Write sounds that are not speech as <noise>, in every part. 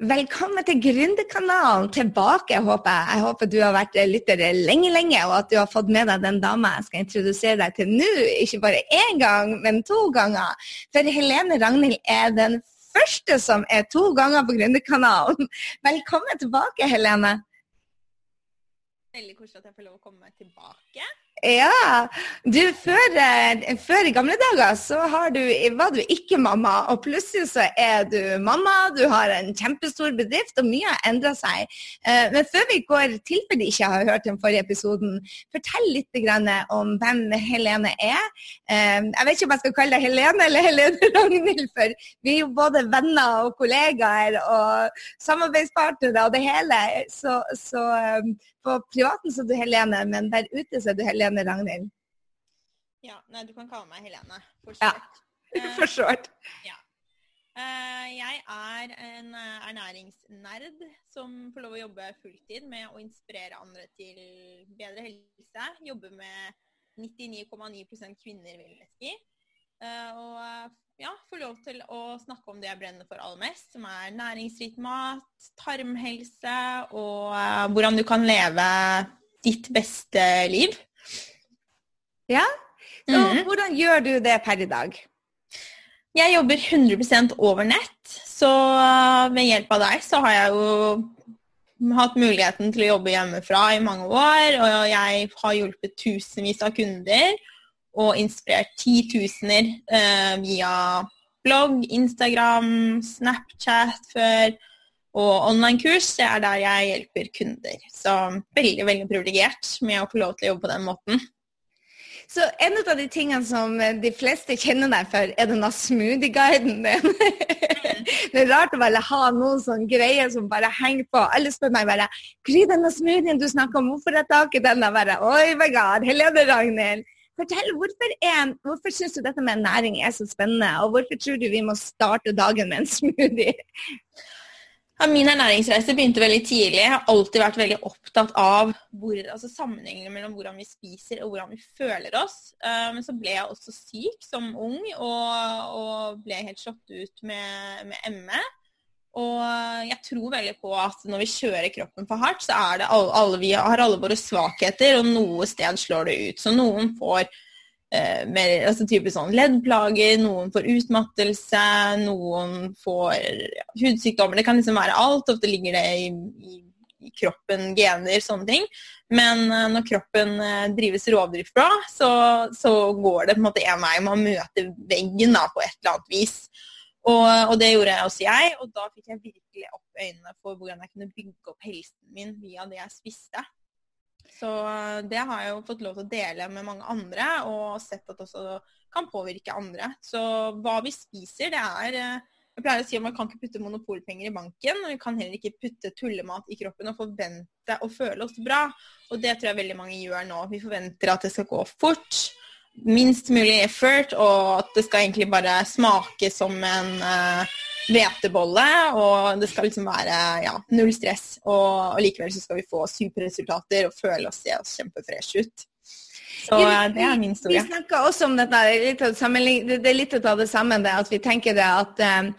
Velkommen til Gründerkanalen tilbake, håper jeg. Jeg håper du har vært lytter lenge, lenge, og at du har fått med deg den dama jeg skal introdusere deg til nå. Ikke bare én gang, men to ganger. For Helene Ragnhild er den første som er to ganger på Gründerkanalen. <laughs> Velkommen tilbake, Helene. Veldig koselig at jeg får lov å komme tilbake. Ja. Du, før, eh, før, i gamle dager så du, var du ikke mamma, og plutselig så er du mamma. Du har en kjempestor bedrift, og mye har endra seg. Eh, men før vi går til for de ikke har hørt den forrige episoden, fortell litt om hvem Helene er. Eh, jeg vet ikke om jeg skal kalle deg Helene eller Helene <laughs> Ragnhild, for vi er jo både venner og kollegaer og samarbeidspartnere og det hele. Så, så på privaten så er du Helene, men der ute så er du Helene Ragnhild. Ja, nei, du kan kalle meg Helene. For short. Ja, <laughs> for short. Uh, ja. Uh, jeg er en uh, ernæringsnerd som får lov å jobbe fulltid med å inspirere andre til bedre helse. Jobbe med 99,9 kvinner, vil jeg si. og ja, få lov til å snakke om det jeg brenner for aller mest, som er næringsrik mat, tarmhelse og uh, hvordan du kan leve ditt beste liv. Ja, så mm. hvordan gjør du det per i dag? Jeg jobber 100 over nett, så ved med hjelp av deg så har jeg jo hatt muligheten til å jobbe hjemmefra i mange år, og jeg har hjulpet tusenvis av kunder og inspirert titusener eh, via blogg, Instagram, Snapchat før og online-kurs. Er der jeg hjelper kunder. Så veldig veldig privilegert med å få lov til å jobbe på den måten. Så en av de tingene som de fleste kjenner deg for, er denne smoothie-guiden din. <laughs> det er rart å bare ha noen sånn greier som bare henger på. Alle spør meg bare Gry, denne smoothien du snakker om, hvorfor er tak i den? Jeg bare Oi my god, Helene Ragnhild. Fortell, Hvorfor, er, hvorfor syns du dette med næring er så spennende, og hvorfor tror du vi må starte dagen med en smoothie? Ja, min ernæringsreise begynte veldig tidlig. Jeg har alltid vært veldig opptatt av hvor, altså sammenhengen mellom hvordan vi spiser og hvordan vi føler oss. Uh, men så ble jeg også syk som ung og, og ble helt slått ut med, med ME. Og jeg tror veldig på at når vi kjører kroppen for hardt, så er det alle, alle vi har alle våre svakheter, og noe sted slår det ut. Så noen får eh, mer, altså typisk sånn leddplager, noen får utmattelse, noen får ja, hudsykdommer. Det kan liksom være alt. Ofte ligger det i, i, i kroppen, gener, sånne ting. Men eh, når kroppen eh, drives rovdrift bra, så, så, går det på en måte en vei. Man møter veggen da, på et eller annet vis. Og, og, det gjorde jeg også jeg, og da fikk jeg virkelig opp øynene for hvordan jeg kunne bygge opp helsen min via det jeg spiste. Så det har jeg jo fått lov til å dele med mange andre, og sett at det også kan påvirke andre. Så hva vi spiser, det er Jeg pleier å si at man kan ikke putte monopolpenger i banken, og vi kan heller ikke putte tullemat i kroppen og forvente å føle oss bra. Og det tror jeg veldig mange gjør nå. Vi forventer at det skal gå fort minst mulig effort, og at det skal egentlig bare smake som en uh, hvetebolle. Og det skal liksom være ja, null stress. Og, og, likevel så skal vi få superresultater og føle oss, oss kjempefresh ut. Så det er min historie. Vi snakka også om dette, det er litt av det samme det at vi tenker det at um,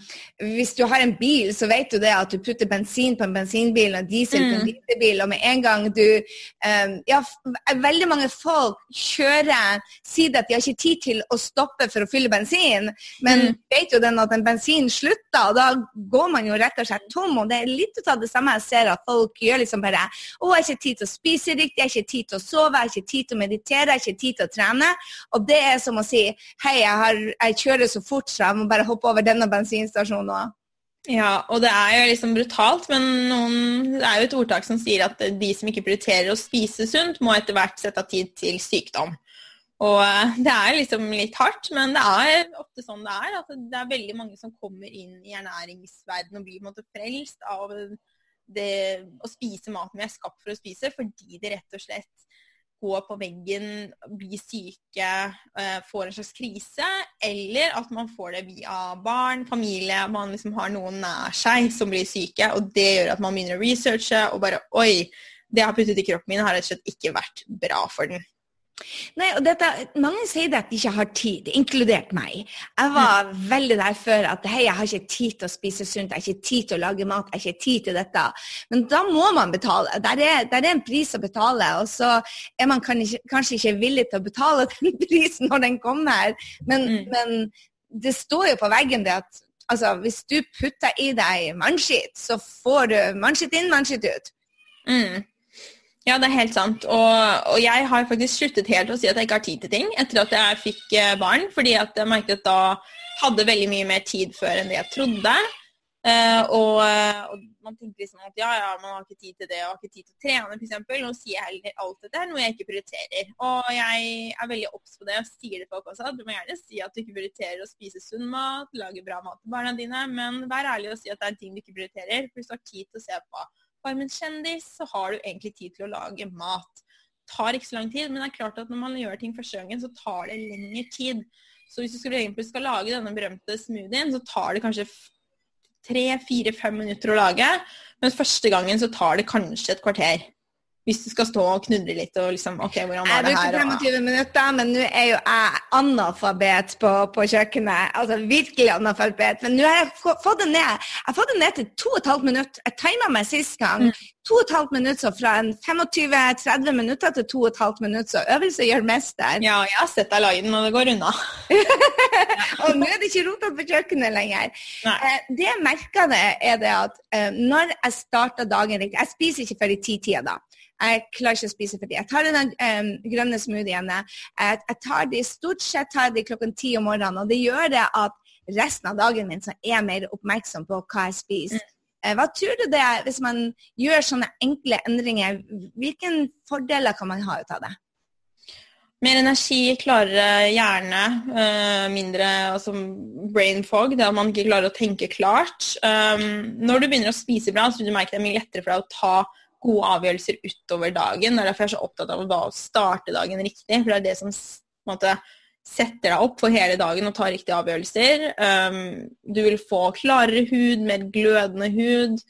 hvis du har en bil, så vet du det at du putter bensin på en bensinbil og diesel på en mm. dieselbil, og med en gang du um, Ja, veldig mange folk kjører sier at de har ikke tid til å stoppe for å fylle bensin, men mm. vet jo den at en bensin slutter, og da går man jo rett og slett tom. Og det er litt av det samme jeg ser at folk gjør liksom bare Å, jeg har ikke tid til å spise riktig, jeg har ikke tid til å sove, jeg har ikke tid til å meditere har jeg ikke tid til å trene. Og det er som å si hei, jeg, har, jeg kjører så fort, så jeg må bare hoppe over denne bensinstasjonen òg. Ja, og det er jo liksom brutalt, men noen, det er jo et ordtak som sier at de som ikke prioriterer å spise sunt, må etter hvert sette av tid til sykdom. Og eh, det er liksom litt hardt, men det er ofte sånn det er. At det er veldig mange som kommer inn i ernæringsverdenen og blir måte frelst av det, å spise maten vi er skapt for å spise, fordi det rett og slett gå på veggen, bli syke, eh, får en slags krise. Eller at man får det via barn, familie, man liksom har noen nær seg som blir syke. Og det gjør at man begynner å researche og bare Oi, det jeg har puttet i kroppen min, har rett og slett ikke vært bra for den. Nei, og dette, Mange sier at de ikke har tid, inkludert meg. Jeg var veldig der før at hei, jeg har ikke tid til å spise sunt, jeg har ikke tid til å lage mat, jeg har ikke tid til dette. Men da må man betale. Der er, der er en pris å betale, og så er man kanskje, kanskje ikke villig til å betale <laughs> den prisen når den kommer. Men, mm. men det står jo på veggen det at altså, hvis du putter i deg mannskitt, så får du mannskitt inn, mannskitt ut. Mm. Ja, det er helt sant. Og, og, jeg har faktisk sluttet helt å si at jeg ikke har tid til ting etter at jeg fikk eh, barn. Fordi at jeg merket at da hadde veldig mye mer tid før enn det jeg trodde. Uh, og, og, man tenker liksom at ja, ja, man har ikke tid til det og har ikke tid til å trene, f.eks. Nå sier jeg heller alt dette noe jeg ikke prioriterer. Og jeg er veldig obs på det og sier det til folk også. Du må gjerne si at du ikke prioriterer å spise sunn mat, lage bra mat til barna dine, men vær ærlig og si at det er ting du ikke prioriterer. For du har tid til å se på Farmen kjendis, så har du egentlig tid til å lage mat. Det tar ikke så lang tid, men det er klart at når man gjør ting første gangen, så tar det lengre tid. Så hvis du skal, skal lage denne berømte smoothien, så tar det kanskje tre, fire, fem minutter å lage. Men første gangen så tar det kanskje et kvarter hvis du skal stå og knudre litt og liksom OK, hvordan var det her? Jeg brukte 25 minutter, men nå er jo jeg analfabet på, på, kjøkkenet. Altså virkelig analfabet. Men nå har jeg fått det ned. Jeg har fått det ned til 2,5 minutter. Jeg tegna meg sist gang. Mm. 2 12 minutter, så fra 25-30 minutter til 2 12 minutter. Så øvelse gjør mester. Ja, jeg har sett deg lage den, og det går unna. <laughs> og nå er det ikke rotete på kjøkkenet lenger. Nei. Eh, det jeg merker det, er det at uh, når jeg starter dagen riktig Jeg spiser ikke før i ti-tida da. Jeg klarer ikke å spise for dem. Jeg tar den um, grønne smoothien. Jeg, jeg, tar de, Stort sett tar de klokken ti om morgenen. Og det gjør det at resten av dagen min så er jeg mer oppmerksom på hva jeg spiser. Mm. Eh, hva tror du det er hvis man gjør sånne enkle endringer? Hvilke fordeler kan man ha ut av det? Mer energi, klarere hjerne, uh, mindre altså brain fog, det at man ikke klarer å tenke klart. Um, når du begynner å spise bra, så vil du merke det er mye lettere for deg å ta gode avgjørelser utover dagen. Det er derfor jeg er så opptatt av å starte dagen riktig. For det er det som måte, setter deg opp for hele dagen og tar riktige avgjørelser. Um, du vil få klarere hud, mer glødende hud.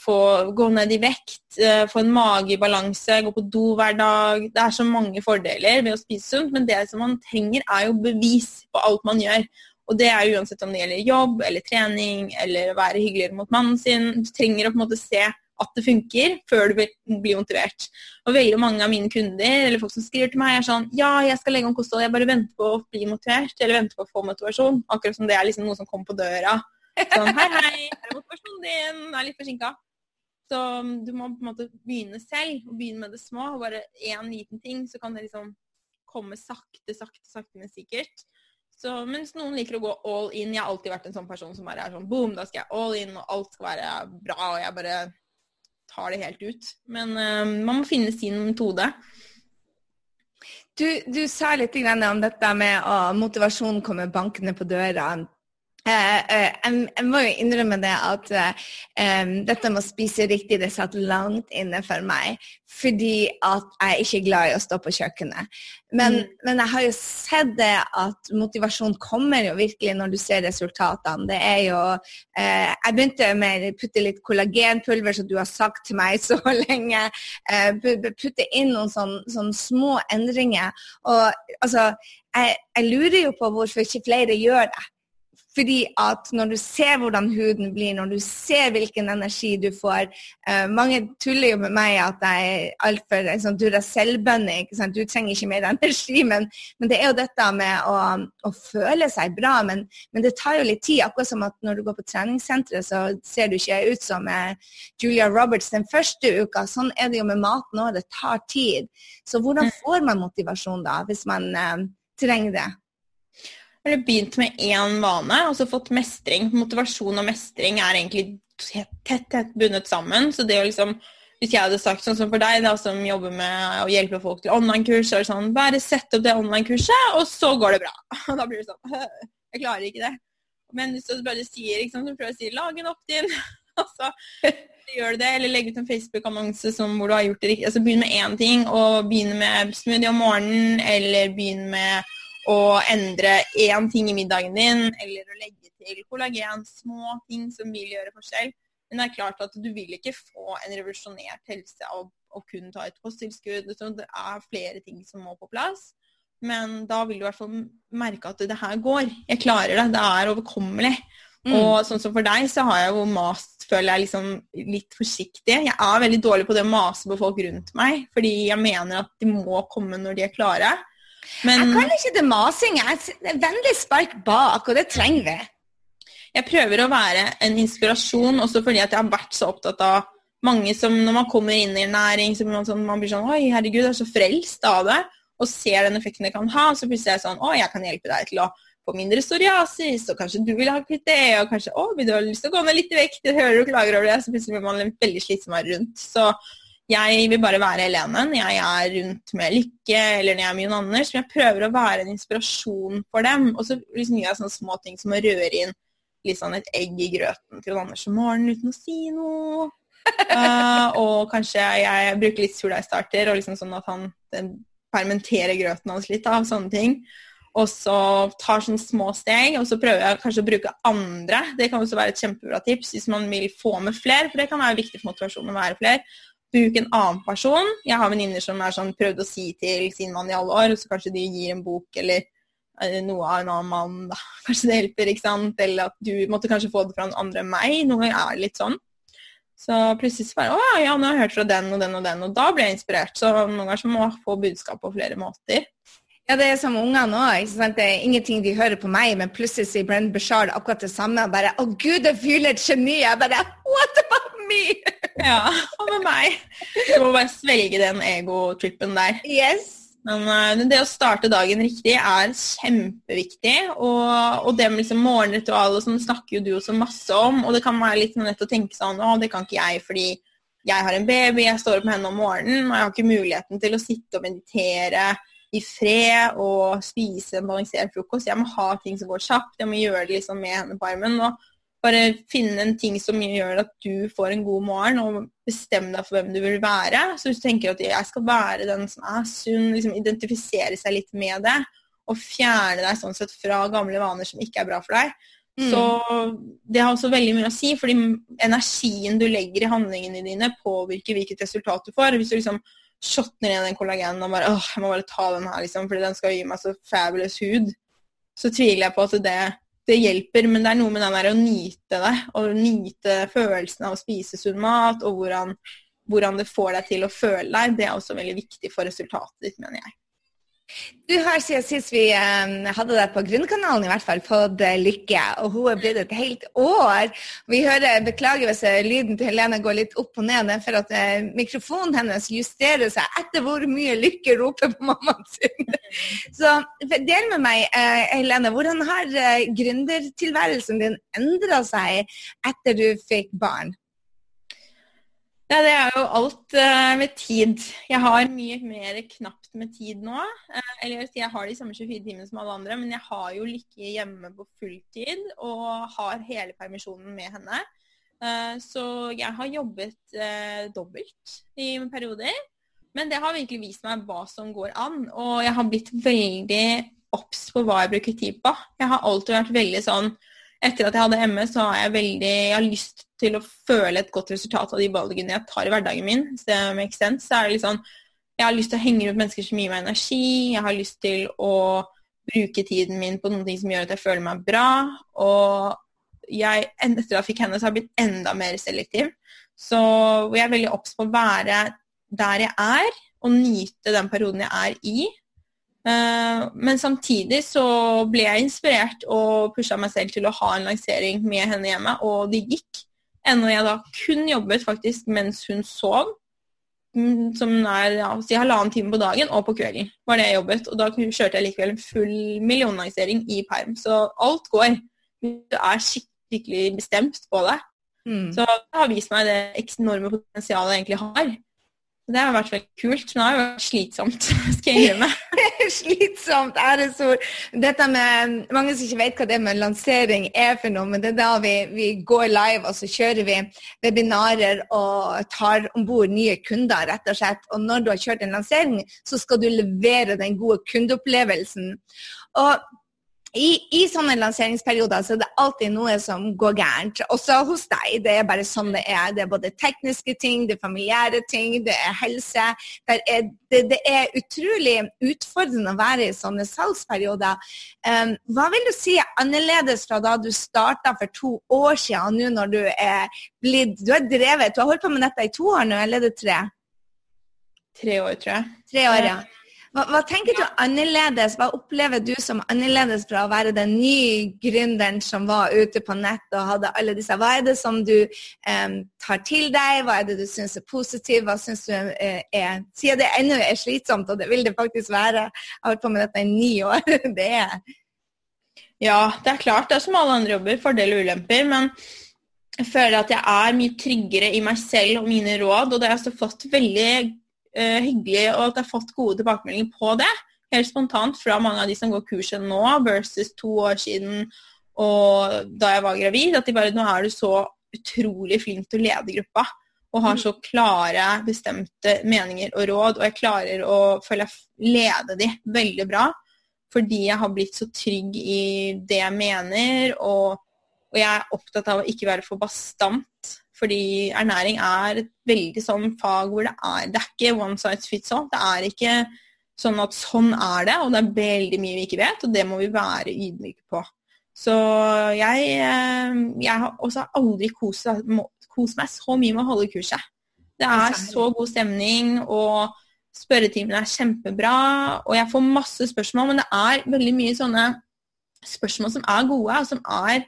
Få gå ned i vekt, uh, få en mage i balanse, gå på do hver dag. Det er så mange fordeler ved å spise sunt, men det som man trenger, er jo bevis på alt man gjør. Og det er uansett om det gjelder jobb eller trening eller være hyggeligere mot mannen sin. Du trenger å på en måte se at det funker, før du blir motivert. Og veldig mange av mine kunder eller folk som skriver til meg, er sånn Ja, jeg skal legge om kosthold, jeg bare venter på å bli motivert, eller venter på å få motivasjon. Akkurat som det er liksom noe som kommer på døra. Sånn hei, hei, her er motivasjonen din, jeg er litt forsinka. Så um, du må på en måte begynne selv, og begynne med det små. og Bare én liten ting, så kan det liksom komme sakte, sakte, sakte, men sikkert. Så, mens noen liker å gå all in. Jeg har alltid vært en sånn person som bare er sånn boom, da skal jeg all in, og alt skal være bra, og jeg bare tar det helt ut. Men uh, man må finne sin metode. Du, du sa litt om dette med å motivasjonen kommer bankende på døra. Eh, eh, jeg, må jo innrømme det at um, dette med å spise riktig det satt langt inne for meg. Fordi at jeg er ikke glad i å stå på kjøkkenet. Men, mm. men, jeg har jo sett det at motivasjon kommer jo virkelig når du ser resultatene. Det er jo Jeg begynte med å putte litt kollagenpulver, som du har sagt til meg <laughs> så lenge. Putte inn noen sånne, sånne små endringer. Og altså jeg, jeg lurer jo på hvorfor ikke flere gjør det. Fordi at når du ser hvordan huden blir, når du ser hvilken energi du får eh, Mange tuller jo med meg at jeg er altfor en sånn Duracell-bønne. Du trenger ikke mer <laughs> energi, men, men, det er jo dette med å, å føle seg bra. Men, men, det tar jo litt tid. Akkurat som at når du går på treningssenteret, så ser du ikke ut som uh, Julia Roberts den første uka. Sånn er det jo med maten òg. Det tar tid. Så hvordan mm. får man motivasjon da, hvis man eh, trenger det? Eller begynt med én vane, og så fått mestring. Motivasjon og mestring er egentlig tett, tett bundet sammen. Så det å liksom hvis jeg hadde sagt sånn som for deg, da, som jobber med å hjelpe folk til online-kurs, så er det sånn Bare sett opp det online-kurset, og så går det bra. <laughs> Og da blir det sånn Jeg klarer ikke det. Men hvis du bare sier, ikke du prøver å si lag en opt-in, <laughs> og så gjør du det, eller legg ut en Facebook-annonse hvor du har gjort det riktig. Altså begynn med én ting, og begynn med smoothie om morgenen, eller begynn med å endre én ting i middagen din, eller å legge til kollagen, små ting som vil gjøre forskjell. Men det er klart at du vil ikke få en revolusjonert helse av å kun ta et kosttilskudd. Det er flere ting som må på plass. Men da vil du i hvert fall merke at det her går. Jeg klarer det. Det er overkommelig. Mm. Og sånn som for deg, så har jeg jo mast, føler jeg, liksom litt forsiktig. Jeg er veldig dårlig på det å mase på folk rundt meg, fordi jeg mener at de må komme når de er klare. Men Jeg kaller ikke det masing. Det er vennlig spark bak, og det trenger vi. Jeg prøver å være en inspirasjon, også fordi jeg har vært så opptatt av mange som når man kommer inn i næring, så blir man, sånn, man blir sånn Oi, herregud, jeg er så frelst av det. Og ser den effekten det kan ha. Så plutselig er jeg sånn Å, jeg kan hjelpe deg til å få mindre psoriasis, og kanskje du vil ha kvitt det, og kanskje å, vil du ha lyst til å gå ned litt i vekt, jeg hører du klager over det, så plutselig blir man veldig slitsom rundt. Så jeg vil bare være Helene når jeg er rundt med Lykke eller når jeg er med Jon Anders. Men jeg prøver å være en inspirasjon for dem. Og så liksom gjør jeg sånne små ting som å røre inn litt sånn et egg i grøten til Jon Anders om morgenen uten å si noe. uh, <laughs> og kanskje jeg bruker litt surdeigstarter, og liksom sånn at han permenterer grøten hans litt av sånne ting og så tar sånne små steg, og så prøver jeg kanskje å bruke andre. Det kan også være et kjempebra tips hvis man vil få med flere, for det kan være viktig for motivasjonen å være flere. Bruk en annen person. Jeg har venninner som har sånn prøvd å si til sin mann i alle år, så kanskje de gir en bok eller eh, noe av en annen mann. Da. <laughs> Kanskje det hjelper, ikke sant? Eller at du måtte kanskje få det fra en andre enn meg. Noen ganger er det litt sånn. Så plutselig bare Å ja, nå har jeg hørt fra den og den og den, og da blir jeg inspirert. Så noen ganger så må man få budskap på flere måter. Ja, det er som ungene òg. Det er ingenting de hører på meg, men plutselig sier Brenn Bashar akkurat det samme. Og bare 'Å gud, jeg føler et geni'. Jeg bare 'What about me?' ja, hva med meg? Du må bare svelge den egotrippen der. Yes. Men uh, det å starte dagen riktig er kjempeviktig. Og, og det med liksom morgenritualet sånn snakker jo du også masse om. Og det kan være litt nett å tenke sånn 'Å, det kan ikke jeg fordi jeg har en baby, jeg står opp med henne om morgenen, og jeg har ikke muligheten til å sitte og meditere' i fred og spise en balansert frokost. Jeg må ha ting som går kjapt. Jeg må gjøre det liksom med henne på armen. og bare finne en ting som gjør at du får en god morgen, og bestemme deg for hvem du vil være. Så hvis du tenker at jeg skal være den som er sunn, liksom identifisere seg litt med det, og fjerne deg sånn sett fra gamle vaner som ikke er bra for deg, mm. så det har også veldig mye å si. fordi energien du legger i handlingene dine, påvirker hvilket resultat du får. Hvis du liksom shotner ned den kollagenen og bare åh, jeg må bare ta den her, liksom, fordi den skal gi meg så fabulous hud, så tviler jeg på at det, det hjelper. Men det er noe med den der å nyte det, og nyte følelsen av å spise sunn mat, og hvordan, hvordan det får deg til å føle deg, det er også veldig viktig for resultatet ditt, mener jeg. Du har siden sist vi um, hadde deg på Grunnkanalen i hvert fall fått Lykke, og hun er blitt et helt år. Vi hører, Beklager hvis uh, lyden til Helene går litt opp og ned, for at uh, mikrofonen hennes justerer seg etter hvor mye Lykke roper på mammaen sin. <laughs> Så del med meg, Helene, hvordan har gründertilværelsen din endra seg etter du fikk barn? Ja, det er jo alt uh, med tid. Jeg har mye mer knapt med tid nå. Uh, eller jeg har de samme 24 timene som alle andre, men jeg har jo Lykke hjemme på fulltid og har hele permisjonen med henne. Uh, så jeg har jobbet dobbelt i perioder. Men det har virkelig vist meg hva som går an. Og jeg har blitt veldig obs på hva jeg bruker tid på. Jeg har alltid vært veldig sånn Etter at jeg hadde MS, så har jeg veldig Jeg har lyst til å føle et godt resultat av de valgene jeg tar i hverdagen min. Så det makes sense. Så er det litt sånn Jeg har lyst til å henge rundt mennesker som gir meg energi. Jeg har lyst til å bruke tiden min på noen ting som gjør at jeg føler meg bra. Og jeg, etter at jeg fikk henne, så har jeg blitt enda mer selektiv. Så jeg er veldig obs på å være der jeg er, og nyte den perioden jeg er i. Eh, men samtidig så ble jeg inspirert og pusha meg selv til å ha en lansering med henne hjemme, og det gikk. Ennå jeg da kun jobbet faktisk mens hun sov, mm, som er ja, si halvannen time på dagen og på kvelden. var det jeg jobbet, Og da kjørte jeg likevel en full millionlansering i perm. Så alt går. Du er skikkelig bestemt på det. Mm. Så det har vist meg det enorme potensialet jeg egentlig har. Det har vært veldig kult, men det har jo vært slitsomt. <laughs> skal jeg med. <laughs> slitsomt, æresord. Dette med, Mange som ikke vet hva det med lansering er for noe, men det er da vi, vi går live og så kjører vi webinarer og tar om bord nye kunder, rett og slett. Og når du har kjørt en lansering, så skal du levere den gode kundeopplevelsen. Og i, i, sånne lanseringsperioder så er det alltid noe som går gærent. Også hos deg. Det er bare sånn det er. Det er både tekniske ting, det er familiære ting, det er helse. Det er, det, det er utrolig utfordrende å være i sånne salgsperioder. Um, hva vil du si er annerledes fra da du starta for to år siden, nå når du er blitt Du har drevet, du har holdt på med dette i to år nå, eller er det tre? Tre år, tror jeg. Tre år, ja. Hva, hva, tenker du annerledes, hva opplever du som annerledes fra å være den nye gründeren som var ute på nett og hadde alle disse? Hva er det som du eh, tar til deg, hva er det du syns er positivt, hva syns du er, er? Siden det ennå er slitsomt, og det vil det faktisk være, jeg har holdt på med dette i ni år. <laughs> det er Ja, det er klart. Det er som alle andre jobber, fordeler og ulemper. men jeg føler at jeg er mye tryggere i meg selv og mine råd, og det har jeg fått veldig uh, hyggelig og at jeg har fått gode tilbakemeldinger på det. Helt spontant fra mange av de som går kurset nå versus to år siden og da jeg var gravid. At de bare Nå er du så utrolig flink til å lede gruppa. Og har mm. så klare, bestemte meninger og råd. Og jeg klarer å føle lede de veldig bra. Fordi jeg har blitt så trygg i det jeg mener. Og, og jeg er opptatt av å ikke være for bastant fordi ernæring er et veldig sånn fag hvor det er Det er ikke one size fits all. Det er ikke sånn at sånn er det, og det er veldig mye vi ikke vet, og det må vi være ydmyke på. Så jeg, eh, jeg har også aldri kost, kost meg så mye med å holde kurset. Det er så god stemning, og spørretimene er kjempebra. Og jeg får masse spørsmål, men det er veldig mye sånne spørsmål som er gode, og som er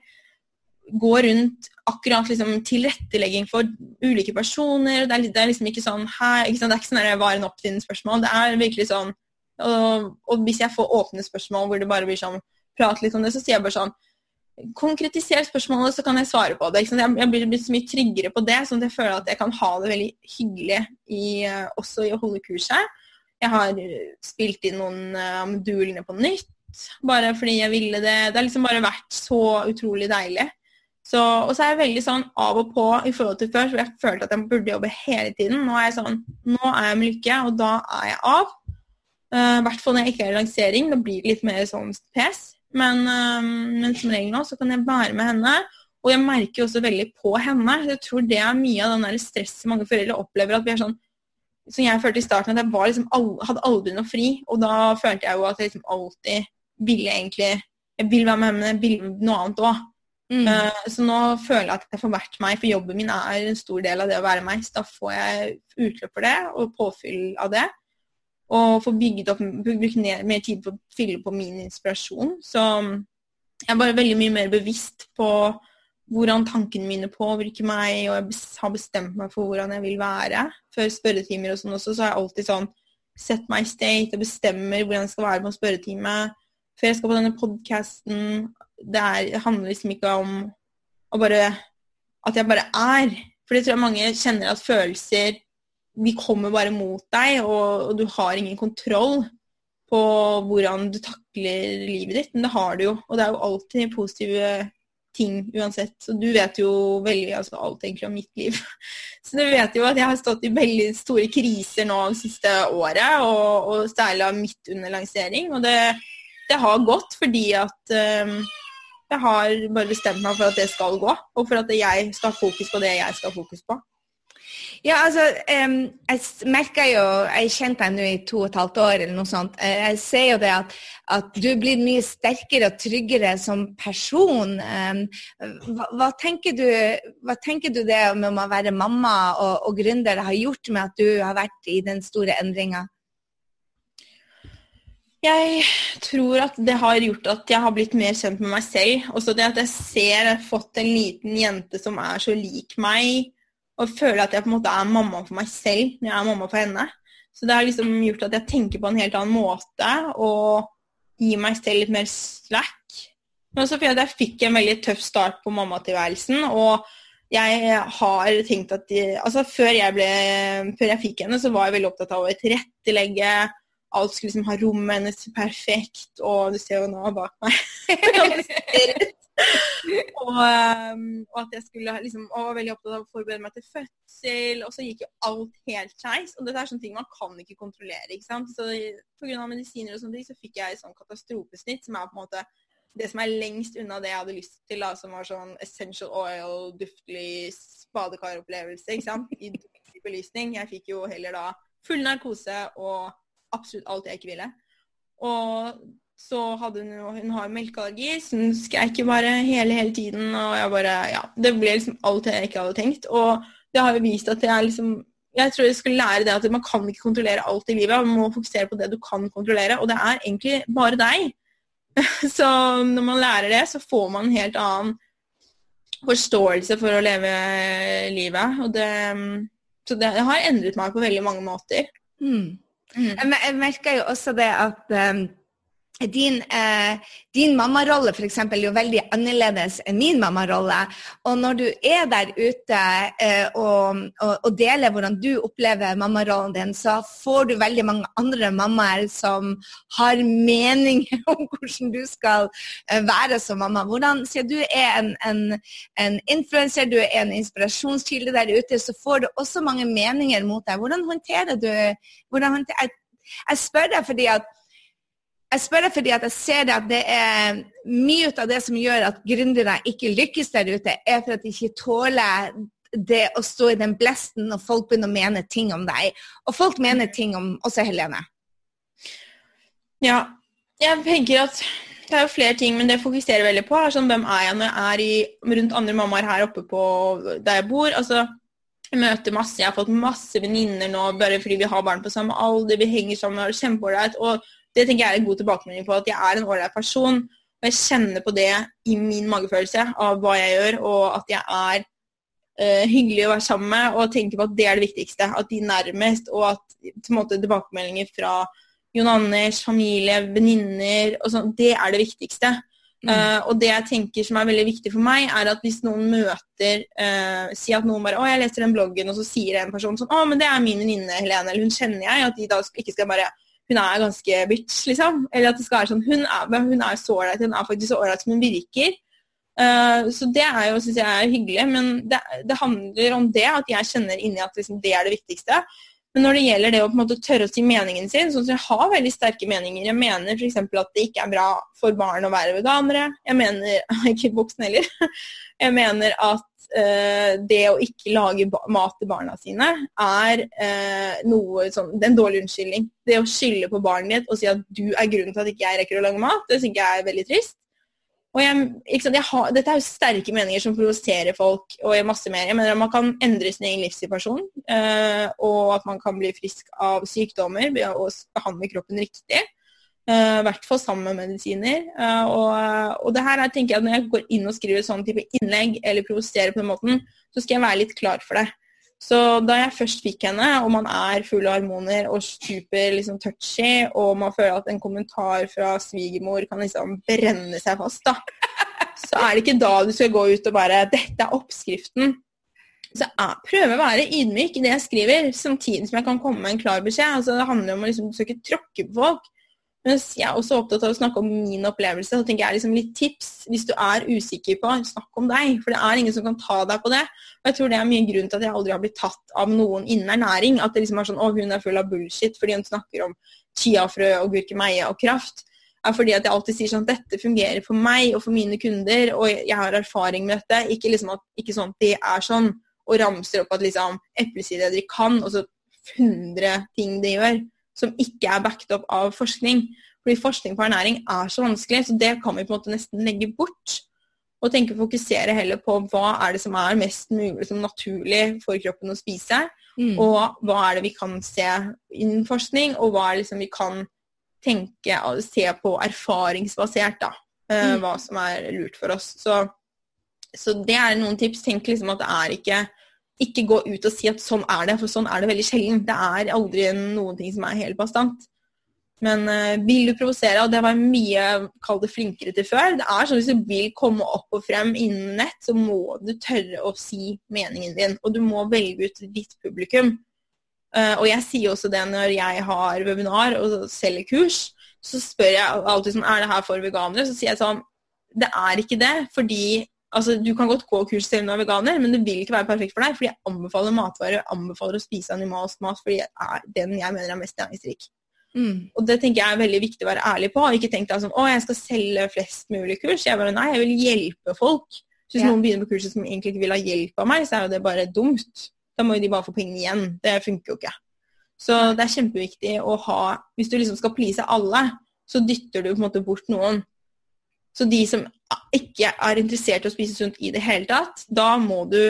gå rundt akkurat liksom, tilrettelegging for ulike personer. Det er, det er liksom ikke sånn her, ikke sant? Det er ikke sånn var en oppfinnet-spørsmål. Det er virkelig sånn og, og, hvis jeg får åpne spørsmål hvor det bare blir sånn Prat litt om det, så sier jeg bare sånn Konkretiser spørsmålet, så kan jeg svare på det. Jeg, jeg blir, så mye tryggere på det, sånn at jeg føler at jeg kan ha det veldig hyggelig i, uh, også i å holde kurset. Jeg har spilt inn noen av modulene på nytt, bare fordi jeg ville det. Det har liksom bare vært så utrolig deilig. Så, og så er jeg veldig sånn av og på i forhold til før, så jeg følte at jeg burde jobbe hele tiden. Nå er jeg sånn Nå er jeg med Lykke, og da er jeg av. Eh, I uh, hvert fall når jeg ikke er i lansering. Da blir det litt mer sånn pes. Men, uh, men, som regel nå så kan jeg være med henne. Og jeg merker også veldig på henne. Jeg tror det er mye av den der stresset mange foreldre opplever. at vi er sånn som jeg følte i starten, at jeg liksom, hadde aldri noe fri. Og da følte jeg jo at jeg liksom alltid ville egentlig Jeg vil være med henne, jeg vil noe annet òg. Mm. Uh, så nå føler jeg at jeg får vært meg, for jobben min er en stor del av det å være meg. Så da får jeg utløp for det og påfyll av det. Og får bygget opp, brukt mer tid på å fylle på min inspirasjon. Så jeg er bare veldig mye mer bevisst på hvordan tankene mine påvirker meg, og jeg har bestemt meg for hvordan jeg vil være. Før spørretimer og sånn også, så har jeg alltid sånn meg i state og bestemmer hvordan jeg skal være på en spørretime. Før jeg skal på denne podkasten, det, er, handler liksom ikke om å bare At jeg bare er. For det tror jeg mange kjenner at følelser De kommer bare mot deg, og, og du har ingen kontroll på hvordan du takler livet ditt. Men det har du jo. Og det er jo alltid positive ting uansett. Så du vet jo veldig altså alt egentlig om mitt liv. <laughs> Så du vet jo at jeg har stått i veldig store kriser nå det siste året, og, og særlig midt under lansering. Og det, det har gått fordi at um, jeg har bare bestemt meg for at det skal gå, og for at jeg skal ha fokus på det jeg skal ha fokus på. Ja, altså, um, jeg merker jo Jeg har kjent deg nå i to og et halvt år, eller noe sånt. Eh, jeg ser jo det at, at du blir mye sterkere og tryggere som person. Um, hva, hva, tenker du, hva, tenker du, det med å være mamma og, og gründer har gjort med at du har vært i den store endringa? Jeg tror at det har gjort at jeg har blitt mer kjent med meg selv. Også det at jeg ser jeg har fått en liten jente som er så lik meg, og føler at jeg på en måte er mamma for meg selv når jeg er mamma for henne. Så det har liksom gjort at jeg tenker på en helt annen måte og gir meg selv litt mer slack. Men også fordi jeg fikk en veldig tøff start på mammatilværelsen. og jeg har tenkt at de, altså før jeg, ble, før jeg fikk henne, så var jeg veldig opptatt av å tilrettelegge alt skulle liksom ha rommet hennes perfekt, og du ser jo nå bak meg <laughs> og, um, og, at jeg skulle liksom, og var veldig opptatt av å forberede meg til fødsel, og så gikk jo alt helt skeis. Og dette er sånne ting man kan ikke kontrollere. ikke sant? Så Pga. medisiner og sånne ting så fikk jeg sånn katastrofesnitt, som er på en måte det som er lengst unna det jeg hadde lyst til, da, som var sånn essential oil, duftlig badekaropplevelse, ikke sant, i belysning. Jeg fikk jo heller da full narkose og absolutt alt jeg ikke ville. Og så hadde hun, hun har melkeallergi, så hun skreik jo bare hele, hele tiden. Og jeg bare Ja, det ble liksom alt jeg ikke hadde tenkt. Og det har jo vist at jeg liksom Jeg tror jeg skulle lære det at man kan ikke kontrollere alt i livet. Man må fokusere på det du kan kontrollere, og det er egentlig bare deg. <laughs> Så når man lærer det, så får man en helt annen forståelse for å leve livet. Og det, så det har endret meg på veldig mange måter. Mm. Mm. Jeg merker jo også det at um, din, eh, din mammarolle f.eks. er jo veldig annerledes enn min mammarolle. Og når du er der ute eh, og, og, og, deler hvordan du opplever mammarollen din, så får du veldig mange andre mammaer som har meninger <laughs> om hvordan du skal eh, være som mamma. Hvordan, Siden du er en, en, en influenser, du er en inspirasjonskilde der ute, så får du også mange meninger mot deg. Hvordan håndterer du hvordan håndterer, jeg, jeg spør deg fordi at jeg spør fordi at jeg ser at det er mye av det som gjør at gründere ikke lykkes der ute, er for at de ikke tåler det å stå i den blesten når folk begynner å mene ting om deg. Og folk mener ting om også Helene. Ja, jeg tenker at det er jo flere ting, men det fokuserer veldig på, er sånn hvem er jeg når jeg er i, rundt andre mammaer her oppe på der jeg bor. altså jeg møter masse, jeg har fått masse venninner nå bare fordi vi har barn på samme alder. Vi henger sammen, har det kjempeålreit. Og det tenker jeg er en god tilbakemelding på at jeg er en ålreit person. Og jeg kjenner på det i min magefølelse av hva jeg gjør, og at jeg er uh, hyggelig å være sammen med, og tenker på at det er det viktigste. At de nærmest, og at måte, tilbakemeldinger fra Jon Anders, familie, venninner og sånn, det er det viktigste. Mm. Uh, og det jeg tenker som er veldig viktig for meg, er at hvis noen møter uh, Si at noen bare 'Å, jeg leser den bloggen', og så sier en person sånn 'Å, men det er min venninne Helene', eller 'hun kjenner jeg', at de da ikke skal bare hun er ganske bitch, liksom. Eller at det skal være sånn Hun er, hun er så ålreit. Hun er faktisk så ålreit som hun virker. Uh, så det er jo, syns jeg er hyggelig. Men det, det, handler om det, at jeg kjenner inni at liksom, det er det viktigste. Men når det gjelder det å på en måte tørre å si meningen sin, sånn at jeg har veldig sterke meninger Jeg mener f.eks. at det ikke er bra for barn å være veganere. Jeg mener <laughs> Ikke voksne heller. Jeg mener at det å ikke lage mat til barna sine er uh, noe sånn, en dårlig unnskyldning. Det å skylde på barnet ditt og si at du er grunnen til at ikke jeg rekker å lage mat, det syns jeg er veldig trist. Og jeg, sant, jeg har, dette er jo sterke meninger som provoserer folk, og jeg, masse mer. Jeg mener at Man kan endre sin egen livssituasjon, uh, og at man kan bli frisk av sykdommer ved å behandle kroppen riktig. I hvert fall sammen med medisiner. Uh, og, og, det her er, tenker jeg at Når jeg går inn og skriver sånn type innlegg eller provoserer på den måten, så skal jeg være litt klar for det. Så da jeg først fikk henne, og man er full av hormoner og super liksom, touchy, og man føler at en kommentar fra svigermor kan liksom brenne seg fast, da, så er det ikke da du skal gå ut og bare 'Dette er oppskriften'. Så jeg prøver å være ydmyk i det jeg skriver, samtidig som jeg kan komme med en klar beskjed. Altså, det handler om å liksom, du tråkke på folk. Mens jeg er også opptatt av å snakke om min opplevelse. Så tenker jeg liksom litt tips hvis du er usikker på snakk om deg. For det er ingen som kan ta deg på det. Og jeg tror det er mye grunn til at jeg aldri har blitt tatt av noen innen ernæring. At det liksom er sånn å, hun er full av bullshit fordi hun snakker om chiafrø og gurkemeie og kraft. Er fordi at jeg alltid sier sånn dette fungerer for meg og for mine kunder, og jeg har erfaring med dette. Ikke liksom at ikke sånn at det er sånn, og ramser opp at liksom eplesider kan, og så 100 ting det gjør som ikke er backet opp av forskning. Fordi forskning på ernæring er så vanskelig, så det kan vi på en måte nesten legge bort. Og tenke fokusere heller på hva er det som er mest mulig som naturlig for kroppen å spise. Mm. Og hva er det vi kan se innen forskning, og hva er det liksom vi kan tenke se på erfaringsbasert. da, uh, mm. Hva som er lurt for oss. Så, så det er noen tips. Tenk liksom at det er ikke ikke gå ut og si at sånn er det, for sånn er det veldig sjelden. Det er aldri noen ting som er helt bastant. Men uh, vil du provosere, og det var mye kall det flinkere til før det er sånn Hvis du vil komme opp og frem innen nett, så må du tørre å si meningen din. Og du må velge ut ditt publikum. Uh, og jeg sier også det når jeg har webinar og selger kurs. Så spør jeg alltid sånn Er det her for veganere? Så sier jeg sånn Det er ikke det. Fordi altså, Du kan godt gå kurs selv om du er veganer, men det vil ikke være perfekt for deg. Fordi jeg anbefaler matvarer, jeg anbefaler å spise animalsk mat fordi det er den jeg mener er mest næringsrik. Mm. Og det tenker jeg er veldig viktig å være ærlig på. Ikke tenk deg sånn å, jeg skal selge flest mulig kurs. Jeg bare nei, jeg vil hjelpe folk. Så hvis yeah. noen begynner på kurset som egentlig ikke vil ha hjelp av meg, så er jo det bare dumt. Da må jo de bare få pengene igjen. Det funker jo ikke. Så det er kjempeviktig å ha Hvis du liksom skal please alle, så dytter du på en måte bort noen. Så de som ikke er interessert i å spise sunt i det hele tatt, da må du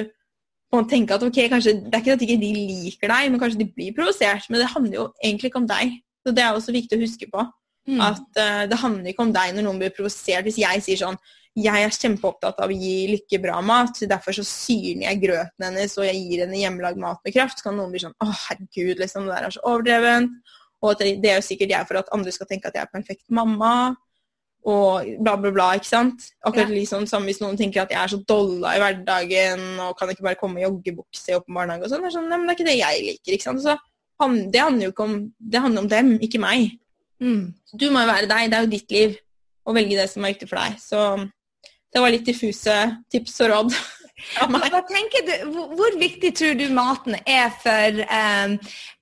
tenke at ok, kanskje, det er ikke at ikke de liker deg, men kanskje de blir provosert. Men det handler jo egentlig ikke om deg. Så Det er også viktig å huske på. Mm. At uh, Det handler ikke om deg når noen blir provosert. Hvis jeg sier sånn jeg er kjempeopptatt av å gi Lykke bra mat, derfor så syrner jeg grøten hennes og jeg gir henne hjemmelagd mat med kraft. Så kan noen bli sånn Å, herregud, liksom, det der er så overdrevent. Og det, det er jo sikkert jeg for at andre skal tenke at jeg er perfekt mamma. Og bla, bla, bla. ikke sant? Akkurat ja. liksom som hvis noen tenker at jeg er så dolla i hverdagen og kan ikke bare komme i joggebukse i barnehage og sånn. Det er sånn, Nei, men det er ikke det jeg liker. ikke sant? Så det handler jo ikke om Det handler om dem, ikke meg. Mm. Du må jo være deg. Det er jo ditt liv. Å velge det som er viktig for deg. Så det var litt diffuse tips og råd. <laughs> Hva tenker du, hvor, viktig tror du maten er for, um,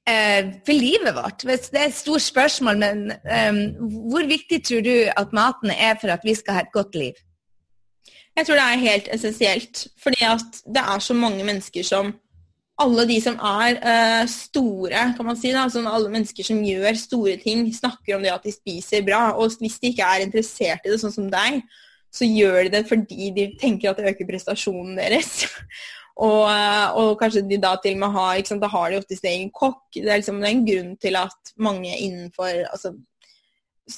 uh, for livet vårt? Det er et stort spørsmål, men um, hvor viktig tror du at maten er for at vi skal ha et godt liv? Jeg tror det er helt essensielt. Fordi at det er så mange mennesker som alle de som er uh, store, kan man si, da, sånn alle mennesker som gjør store ting, snakker om det at de spiser bra. Og hvis de ikke er interessert i det, sånn som deg, så gjør de det fordi de tenker at det øker prestasjonen deres. <laughs> og, og, kanskje de da til og med har ikke sant, Da har de ofte sin egen kokk. Det er, liksom, en grunn til at mange innenfor altså,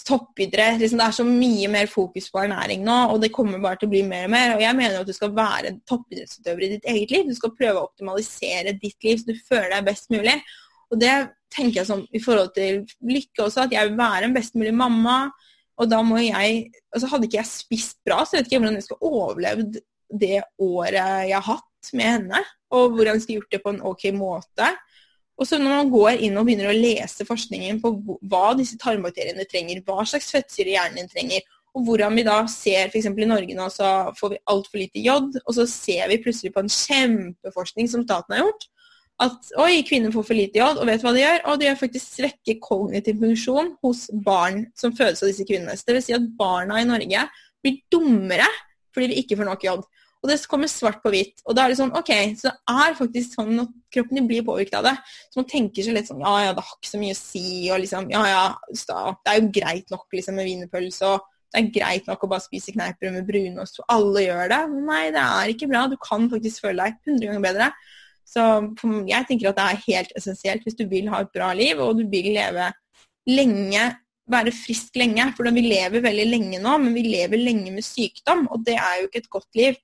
toppidrett liksom, Det er så mye mer fokus på ernæring nå, og det kommer bare til å bli mer og mer. Og jeg mener at du skal være toppidrettsutøver i ditt eget liv. Du skal prøve å optimalisere ditt liv så du føler deg best mulig. Og det tenker jeg som i forhold til lykke også, at jeg vil være en best mulig mamma. Og da må jeg altså Hadde ikke jeg spist bra, så vet ikke jeg hvordan jeg skulle overlevd det året jeg har hatt med henne. Og hvordan jeg skulle gjort det på en ok måte. Og så når man går inn og begynner å lese forskningen på hva disse tarmbakteriene trenger, hva slags fettsyre hjernen din trenger, og hvordan vi da ser f.eks. i Norge nå så får vi altfor lite jod, og så ser vi plutselig på en kjempeforskning som staten har gjort, at oi, kvinner får for lite jod, og vet hva de gjør? Og det gjør faktisk svekke kognitiv funksjon hos barn som fødes av disse kvinnene. Så det vil si at barna i Norge blir dummere fordi de ikke får nok jod. Og det kommer svart på hvitt. Og da er det sånn, ok, så det er faktisk sånn at kroppen din blir påvirket av det. Så man tenker seg litt sånn ja ja, det har ikke så mye å si, og liksom ja ja, det er jo greit nok liksom med wienerpølse, og det er greit nok å bare spise kneippbrød med brunost, og alle gjør det. Nei, det er ikke bra. Du kan faktisk føle deg 100 ganger bedre. Så jeg tenker at det er helt essensielt hvis du vil ha et bra liv, og du vil leve lenge, være frisk lenge. For vi lever veldig lenge nå, men vi lever lenge med sykdom, og det er jo ikke et godt liv.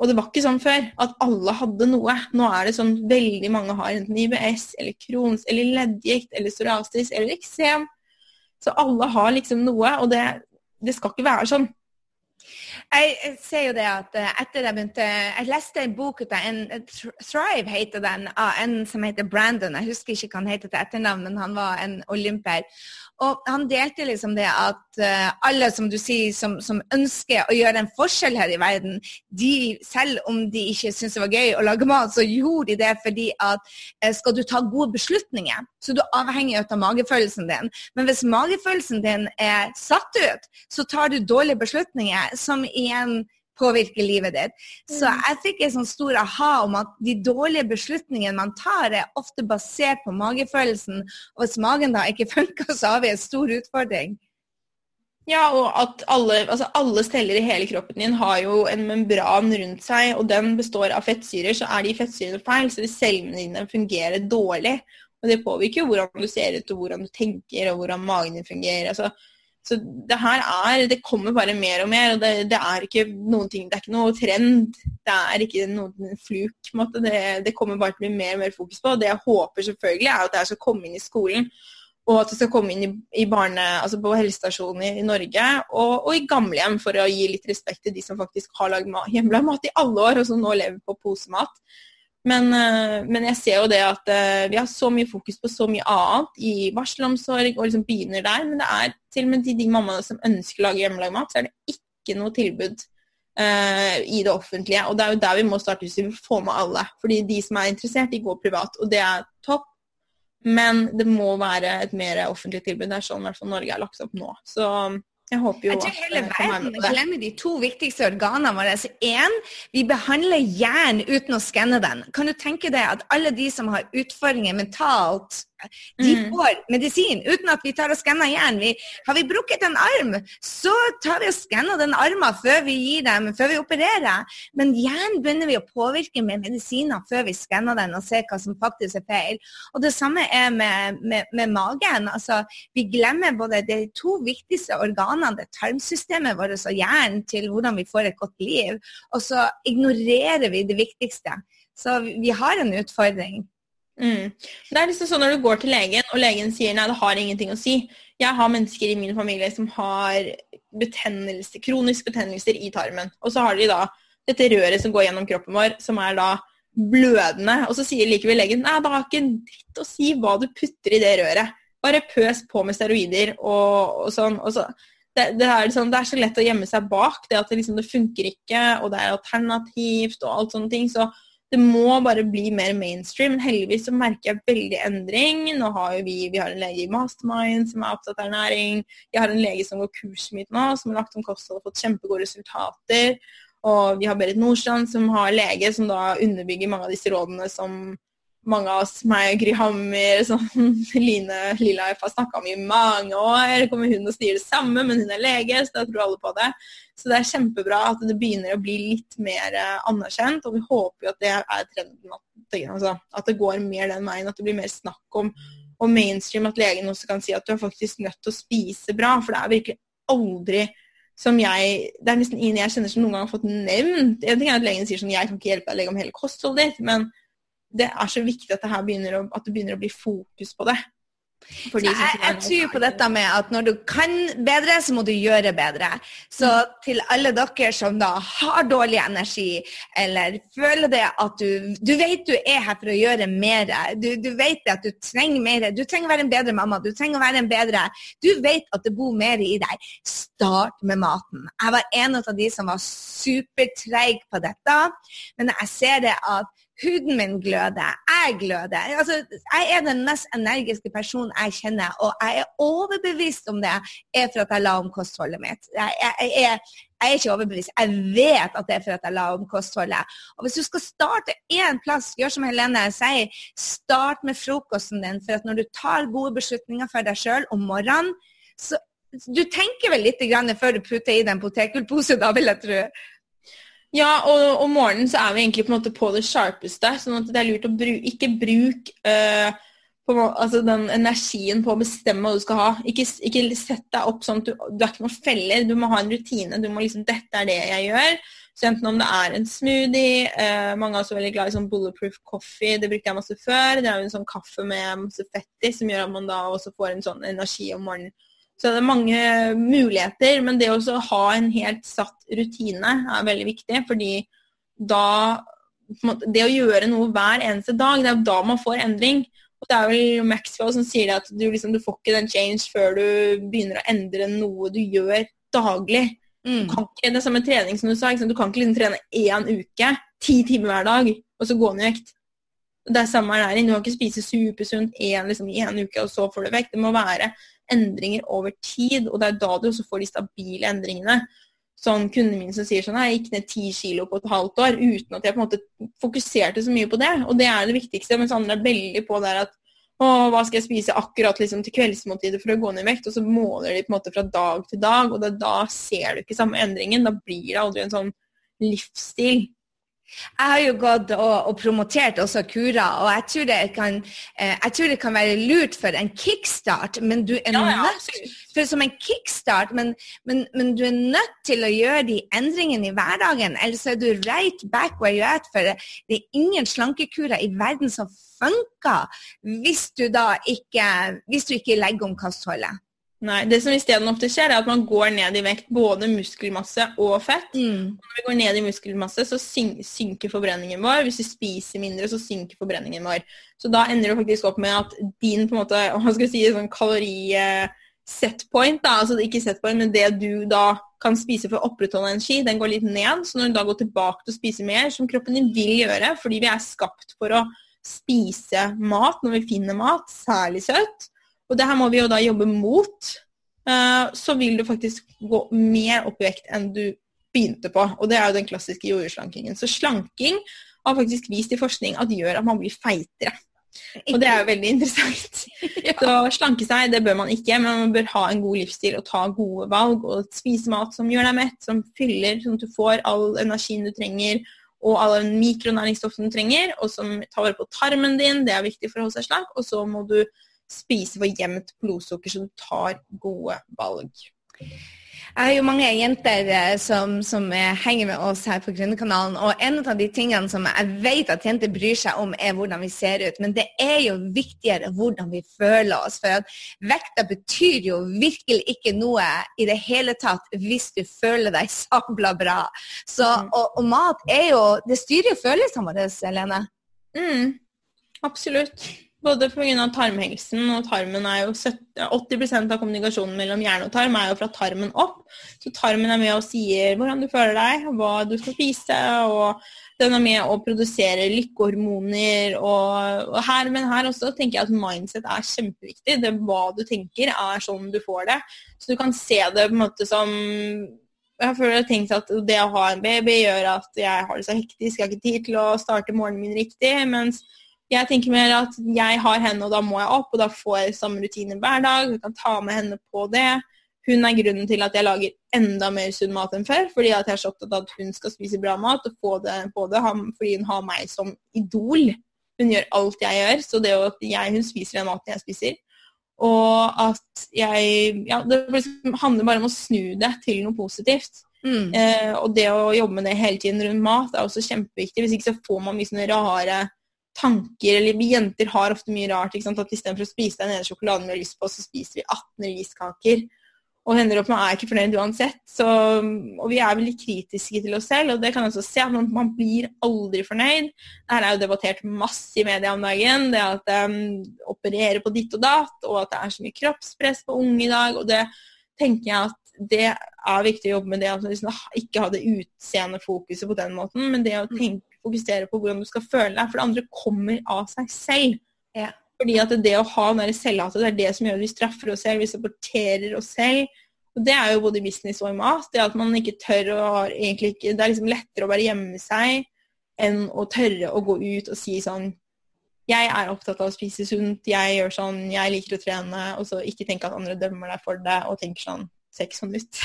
Og det var ikke sånn før at alle hadde noe. Nå er det sånn veldig mange har enten IBS eller Crohns eller leddgikt eller psoriasis eller eksem. Så alle har liksom noe, og det, det skal ikke være sånn. Jeg ser jo det at eh, etter jeg begynte Jeg leste en bok ut av en Thrive heter den, av en som heter Brandon. Jeg husker ikke hva han heter til etternavn, men han var en olymper. Og han delte liksom det at uh, alle som du sier, som, som, ønsker å gjøre en forskjell her i verden, de, selv om de ikke syntes det var gøy å lage mat, så gjorde de det fordi at uh, skal du ta gode beslutninger, så du er avhengig av magefølelsen din. Men hvis magefølelsen din er satt ut, så tar du dårlige beslutninger som igjen påvirke livet ditt. Så mm. jeg fikk en sånn stor aha om at de dårlige beslutningene man tar, er ofte basert på magefølelsen. Og hvis magen da ikke <laughs> funker, så har vi en stor utfordring. Ja, og at alle, altså alle steller i hele kroppen din har jo en membran rundt seg, og den består av fettsyrer. Så er de fettsyrene feil, så vil cellene dine fungere dårlig. Og det påvirker jo hvordan du ser ut, og hvordan du tenker, og hvordan magen din fungerer. altså så det her er Det kommer bare mer og mer. og Det, det er ikke noen ting, det er ikke noe trend. Det er ikke noen fluk. Det, det, kommer bare til å bli mer og mer fokus på. og Det jeg håper selvfølgelig, er at det skal komme inn i skolen. Og at det skal komme inn i, i barne, altså på helsestasjoner i, Norge og, og, i gamlehjem, for å gi litt respekt til de som faktisk har lagd hjemmelagd mat i alle år, og som nå lever på posemat. Men, eh, men, jeg ser jo det at eh, vi har så mye fokus på så mye annet i barselomsorg og liksom begynner der. Men det er til og med til de mammaene som ønsker å lage hjemmelagd mat, så er det ikke noe tilbud uh, i det offentlige. Og det er jo der vi må starte hvis vi vil få med alle. Fordi de som er interessert, de går privat. Og det er topp. Men det må være et mer offentlig tilbud. Det er sånn i hvert fall Norge er lagt opp nå. Så jeg håper jo jeg tror hele verden glemmer de to viktigste organene våre. Én, vi behandler hjernen uten å skanne den. Kan du tenke deg at alle de som har utfordringer mentalt, de mm. får medisin uten at vi tar og skanner hjernen. Vi, har vi brukket en arm, så tar vi og skanner den armen før vi gir dem, før vi opererer. Men hjernen begynner vi å påvirke med medisiner før vi skanner den og ser hva som faktisk er feil. Og det samme er med, med, med magen. Altså, vi glemmer både de to viktigste organene, det tarmsystemet vårt og hjernen, til hvordan vi får et godt liv. Og så ignorerer vi det viktigste. Så vi har en utfordring. Mm. Det er liksom sånn når du går til legen, og legen sier nei, det har ingenting å si. Jeg har mennesker i min familie som har betennelse, kronisk betennelser i tarmen. Og så har de da dette røret som går gjennom kroppen vår, som er da blødende. Og så sier likevel legen nei, det har ikke en dritt å si hva du putter i det røret. Bare pøs på med steroider og, og sånn. Og så, det, det, er sånn, det, er så lett å gjemme seg bak det at det, liksom, det funker ikke, og det er alternativt og alt sånne ting. Så det må bare bli mer mainstream. Men heldigvis så merker jeg veldig endring. Nå har jo vi, vi har en lege i Mastermind som er opptatt av ernæring. Jeg har en lege som går kurset mitt nå, som har lagt om kosthold og fått kjempegode resultater. Og vi har Berit Nordstrand som har lege som da underbygger mange av disse rådene som mange av oss, meg Gry Hammer, sånn, <laughs> Line Lilleif har snakka om i mange år. kommer hun og sier det samme, men hun er lege, så da tror alle på det. Så det er kjempebra at det begynner å bli litt mer eh, anerkjent, og vi håper jo at det er trenden. Altså, at det går mer den veien, at det blir mer snakk om og mainstream, at legen også kan si at du er faktisk nødt til å spise bra. For det er virkelig aldri som jeg Det er nesten ingen jeg kjenner som noen gang har fått nevnt. En ting er at legen sier sånn Jeg kan ikke hjelpe deg å legge om hele kostholdet ditt, men det er så viktig at det, begynner å, at det begynner å bli fokus på det. jeg, jeg tror på dette med at når du kan bedre, så må du gjøre bedre. Så mm. til alle dere som da har dårlig energi, eller føler det at du Du vet du er her for å gjøre mer. Du, du vet at du trenger mer. Du trenger å være en bedre mamma. Du trenger å være en bedre Du vet at det bor mer i deg. Start med maten. Jeg var en av de som var supertreig på dette, men jeg ser det at Huden min gløder. Jeg gløder. Altså, jeg er den mest energiske personen jeg kjenner, og jeg er overbevist om det er for at jeg la om kostholdet mitt. Jeg, jeg, jeg, jeg, er, ikke overbevist. Jeg vet at det er for at jeg la om kostholdet. Og Hvis du skal starte én plass, gjør som Helene sier, start med frokosten din. For at når du tar gode beslutninger for deg sjøl om morgenen, så du tenker vel litt før du putter i deg en potetgullpose, da vil jeg tro. Ja, og om morgenen så er vi egentlig på en måte på det sharpeste. sånn at det er lurt å bru ikke bruke uh, altså den energien på å bestemme hva du skal ha. Ikke, ikke sett deg opp sånn at du, du er ikke noen feller. Du må ha en rutine. Du må liksom Dette er det jeg gjør. Så enten om det er en smoothie uh, Mange er også veldig glad i sånn bulletproof coffee. Det brukte jeg masse før. Det er jo en sånn kaffe med masse fett i som gjør at man da også får en sånn energi om morgenen. Så det er mange muligheter, men det å ha en helt satt rutine er veldig viktig. Fordi da Det å gjøre noe hver eneste dag, det er da man får endring. Og det er vel Maxwell som sier at du, liksom, du får ikke den change før du begynner å endre noe du gjør daglig. Mm. Du kan ikke, det er samme trening som du sa. Du kan ikke liksom trene én uke, ti timer hver dag, og så gå ned i vekt. Det er samme ernæring. Du kan ikke spise supersunt én liksom, uke, og så får du vekt. Det må være endringer over tid, og det er da du også får de stabile endringene. Sånn Kundene mine som sier sånn jeg gikk ned ti kilo på et halvt år uten at jeg på en måte fokuserte så mye på det. Og det er det viktigste. Mens andre er veldig på der at å, hva skal jeg spise akkurat liksom, til kveldsmåltidet for å gå ned i vekt? Og så måler de på en måte fra dag til dag, og det, da ser du ikke samme endringen. Da blir det aldri en sånn livsstil. Jeg har jo gått og, og promotert også Kura, og jeg tror, kan, eh, jeg tror, det kan, være lurt for en kickstart, men du er ja, nødt for som en kickstart, men, men, men, du er nødt til å gjøre de endringene i hverdagen, ellers er du right back where you're at. For det er ingen slankekurer i verden som funker hvis du da ikke, hvis du ikke legger om kostholdet. Nei, det som isteden ofte skjer, er at man går ned i vekt, både muskelmasse og fett. Mm. Når vi går ned i muskelmasse, så synker forbrenningen vår. Hvis vi spiser mindre, så synker forbrenningen vår. Så da ender du faktisk opp med at din på en måte, <laughs> hva skal jeg si, sånn kalori setpoint, da, altså ikke setpoint, men det du da kan spise for å opprettholde energi, den går litt ned. Så når du da går tilbake til å spise mer, som kroppen din vil gjøre, fordi vi er skapt for å spise mat når vi finner mat, særlig søtt. Og det her må vi jo da jobbe mot. Uh, så vil du faktisk gå mer opp i vekt enn du begynte på. Og det er jo den klassiske jordslankingen. Så slanking har faktisk vist i forskning at gjør at man blir feitere. Og det er jo veldig interessant. <laughs> ja. Så slanke seg, det bør man ikke, men man bør ha en god livsstil og ta gode valg og spise mat som gjør deg mett, som fyller, sånn at du får all energien du trenger og alle mikronæringsstoffene du trenger, og som tar vare på tarmen din, det er viktig for å holde seg slank. Og så må du spise for jevnt blodsukker, så du tar gode valg. Jeg har jo mange jenter eh, som, som henger med oss her på Grønnekanalen. Og en av de tingene som jeg vet at jenter bryr seg om, er hvordan vi ser ut. Men det er jo viktigere hvordan vi føler oss. For vekta betyr jo virkelig ikke noe i det hele tatt hvis du føler deg sabla bra. Så, mm. og, og, mat er jo Det styrer jo følelsene våre, Lene. Mm, absolutt. Både pga. tarmhelsen, og tarmen er jo 70, 80% av kommunikasjonen mellom hjerne og tarm er jo fra tarmen opp. Så tarmen er med og sier hvordan du føler deg, hva du skal spise, og den er med å produsere lykkehormoner. Og, og her, men her også tenker jeg at mindset er kjempeviktig. Det hva du tenker, er sånn du får det. Så du kan se det på en måte som jeg føler jeg tenkt at det å ha en baby gjør at jeg har det så hektisk, jeg har ikke tid til å starte morgenen min riktig. mens jeg tenker mer at jeg har henne, og da må jeg opp, og da får jeg samme rutine hver dag. Jeg kan ta med henne på det. Hun er grunnen til at jeg lager enda mer sunn mat enn før. Fordi at jeg er så opptatt av at hun skal spise bra mat og få det på det, fordi hun har meg som idol. Hun gjør alt jeg gjør, så det at jeg, hun spiser den maten jeg spiser. Og at jeg Ja, det liksom handler bare om å snu det til noe positivt. Mm. Eh, og det å jobbe med det hele tiden rundt mat er også kjempeviktig. Hvis ikke så får man mye sånne rare tanker eller Vi jenter har ofte mye rart. ikke sant, at Istedenfor å spise den ene sjokoladen vi har lyst på, så spiser vi 18 riskaker. Og hender opp med er ikke fornøyd uansett. Så, og vi er veldig kritiske til oss selv, og det kan jeg også se. at Man, man blir aldri fornøyd. Dette er jo debattert masse i media om dagen. Det at um, opererer på ditt og datt, og at det er så mye kroppspress på unge i dag. Og det tenker jeg at det er viktig å jobbe med det. at liksom, Ikke ha det utseendefokuset på den måten, men det å mm. tenke fokusere på hvordan du skal føle deg. For det andre kommer av seg selv. Ja. Fordi at det å ha den selvhatet, det er det som gjør at vi straffer oss selv, vi saboterer oss selv. Og Det er jo både i business og i mat. Det at man ikke tør å egentlig ikke, Det er liksom lettere å bare gjemme seg enn å tørre å gå ut og si sånn Jeg er opptatt av å spise sunt, jeg gjør sånn, jeg liker å trene, og så ikke tenke at andre dømmer deg for det, og tenker sånn Ser ikke sånn ut.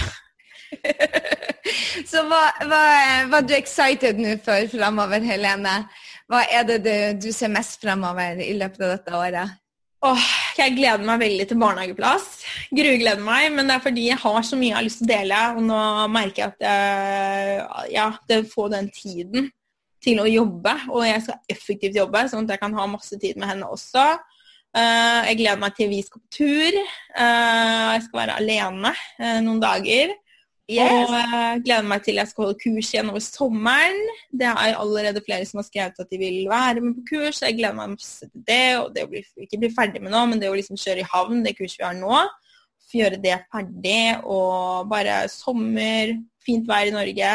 <laughs> Så hva, hva, hva er du excited nå for fremover, Helene? Hva er det du, du ser mest fremover i løpet av dette året? Åh, jeg gleder meg veldig til barnehageplass. Grugleder meg, men det er fordi jeg har så mye jeg har lyst til å dele. Og nå merker jeg at jeg ja, det får den tiden til å jobbe. Og jeg skal effektivt jobbe, sånn at jeg kan ha masse tid med henne også. Uh, jeg gleder meg til vi skal på tur. Uh, jeg skal være alene uh, noen dager. Yes. Og jeg gleder meg til jeg skal holde kurs igjen over sommeren. Det er allerede flere som har skrevet at de vil være med på kurs. Jeg gleder meg masse til det. Og det å bli, ikke bli ferdig med nå, men det å liksom kjøre i havn, det kurset vi har nå. Gjøre det ferdig. Og bare sommer, fint vær i Norge.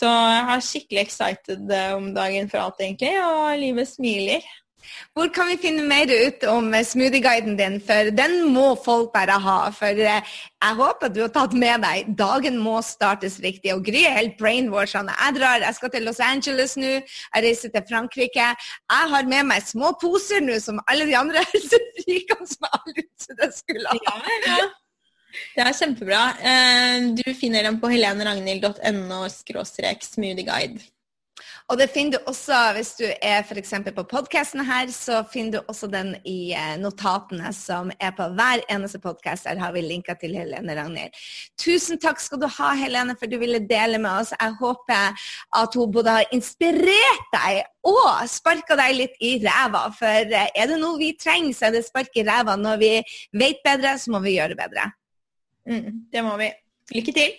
Så jeg er skikkelig excited om dagen for alt, egentlig. Og livet smiler. Hvor kan vi finne mer ut om smoothieguiden din, for den må folk bare ha. For eh, jeg håper du har tatt med deg 'Dagen må startes riktig'. Og Gry er helt brainwashende. Jeg drar, jeg skal til Los Angeles nå, jeg reiser til Frankrike. Jeg har med meg små poser nå som alle de andre <laughs> helsefrikene som til det skulle ha. Ja, ja. Det er kjempebra. Eh, du finner dem på heleneragnhild.no smoothieguide. Og det finner du også hvis du er f.eks. på podkasten her, så finner du også den i eh, notatene som er på hver eneste podkast. Der har vi linka til Helene Ragnhild. Tusen takk skal du ha, Helene, for du ville dele med oss. Jeg håper at hun både har inspirert deg og sparka deg litt i ræva. For eh, er det noe vi trenger, så er det spark i ræva. Når vi vet bedre, så må vi gjøre bedre. Mm, det må vi. Lykke til.